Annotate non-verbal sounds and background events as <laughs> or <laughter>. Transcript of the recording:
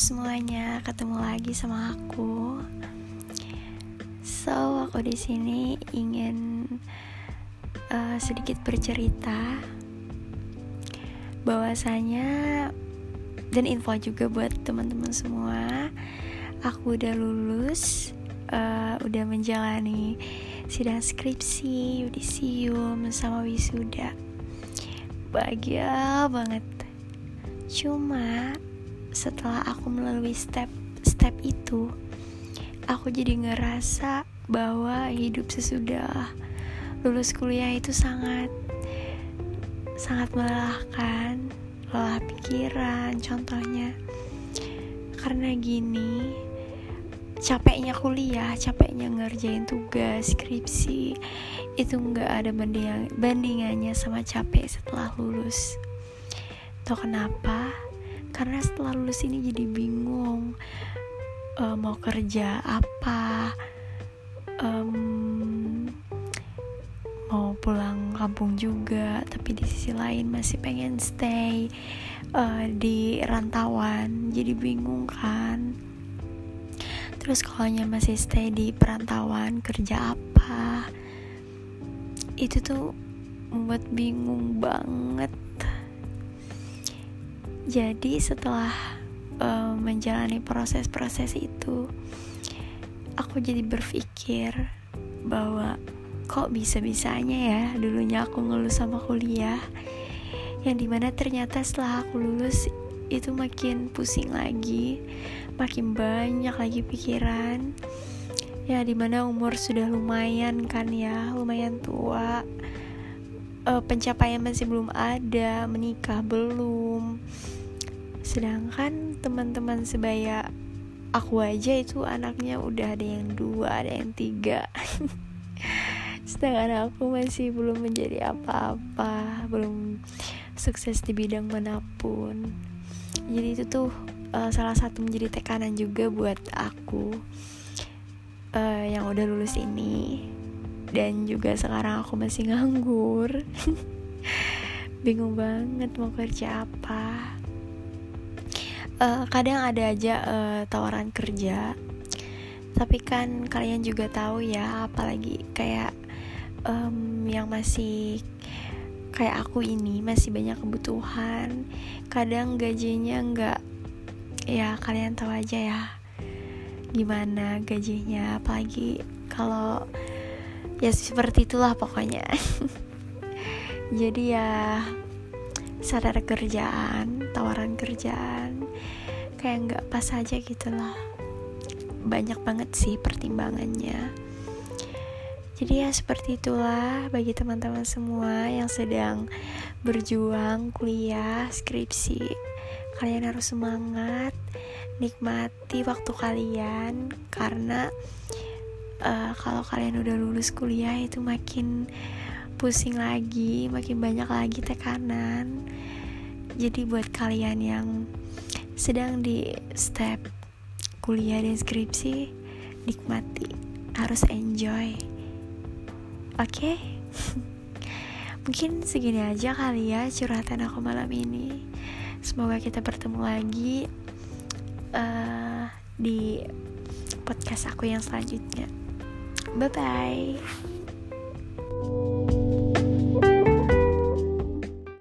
semuanya, ketemu lagi sama aku. So, aku di sini ingin uh, sedikit bercerita bahwasanya dan info juga buat teman-teman semua. Aku udah lulus, uh, udah menjalani sidang skripsi, yudisium sama wisuda. Bahagia banget. Cuma setelah aku melalui step-step itu, aku jadi ngerasa bahwa hidup sesudah lulus kuliah itu sangat sangat melelahkan, lelah pikiran contohnya. Karena gini, capeknya kuliah, capeknya ngerjain tugas, skripsi, itu nggak ada banding bandingannya sama capek setelah lulus. Tau kenapa? Karena setelah lulus ini jadi bingung uh, mau kerja apa um, mau pulang kampung juga tapi di sisi lain masih pengen stay uh, di rantauan. Jadi bingung kan? Terus kalau masih stay di perantauan kerja apa? Itu tuh membuat bingung banget jadi setelah uh, menjalani proses-proses itu aku jadi berpikir bahwa kok bisa-bisanya ya dulunya aku ngeluh sama kuliah yang di mana ternyata setelah aku lulus itu makin pusing lagi makin banyak lagi pikiran. Ya di mana umur sudah lumayan kan ya lumayan tua. Uh, pencapaian masih belum ada menikah belum sedangkan teman-teman sebaya aku aja itu anaknya udah ada yang dua ada yang tiga. <laughs> Sedangkan aku masih belum menjadi apa-apa belum sukses di bidang mana pun. Jadi itu tuh uh, salah satu menjadi tekanan juga buat aku uh, yang udah lulus ini. Dan juga sekarang aku masih nganggur. <laughs> Bingung banget mau kerja apa uh, kadang ada aja uh, tawaran kerja. Tapi kan kalian juga tahu ya apalagi kayak um, yang masih kayak aku ini masih banyak kebutuhan. Kadang gajinya nggak ya kalian tahu aja ya gimana gajinya. Apalagi kalau ya seperti itulah pokoknya. <laughs> Jadi ya sadar kerjaan tawaran kerjaan kayak nggak pas aja gitu loh banyak banget sih pertimbangannya. Jadi ya seperti itulah bagi teman-teman semua yang sedang berjuang kuliah skripsi kalian harus semangat nikmati waktu kalian karena uh, kalau kalian udah lulus kuliah itu makin pusing lagi makin banyak lagi tekanan. Jadi buat kalian yang sedang di step kuliah dan skripsi nikmati harus enjoy. Oke? Okay? <laughs> mungkin segini aja kali ya curhatan aku malam ini. Semoga kita bertemu lagi uh, di podcast aku yang selanjutnya. Bye bye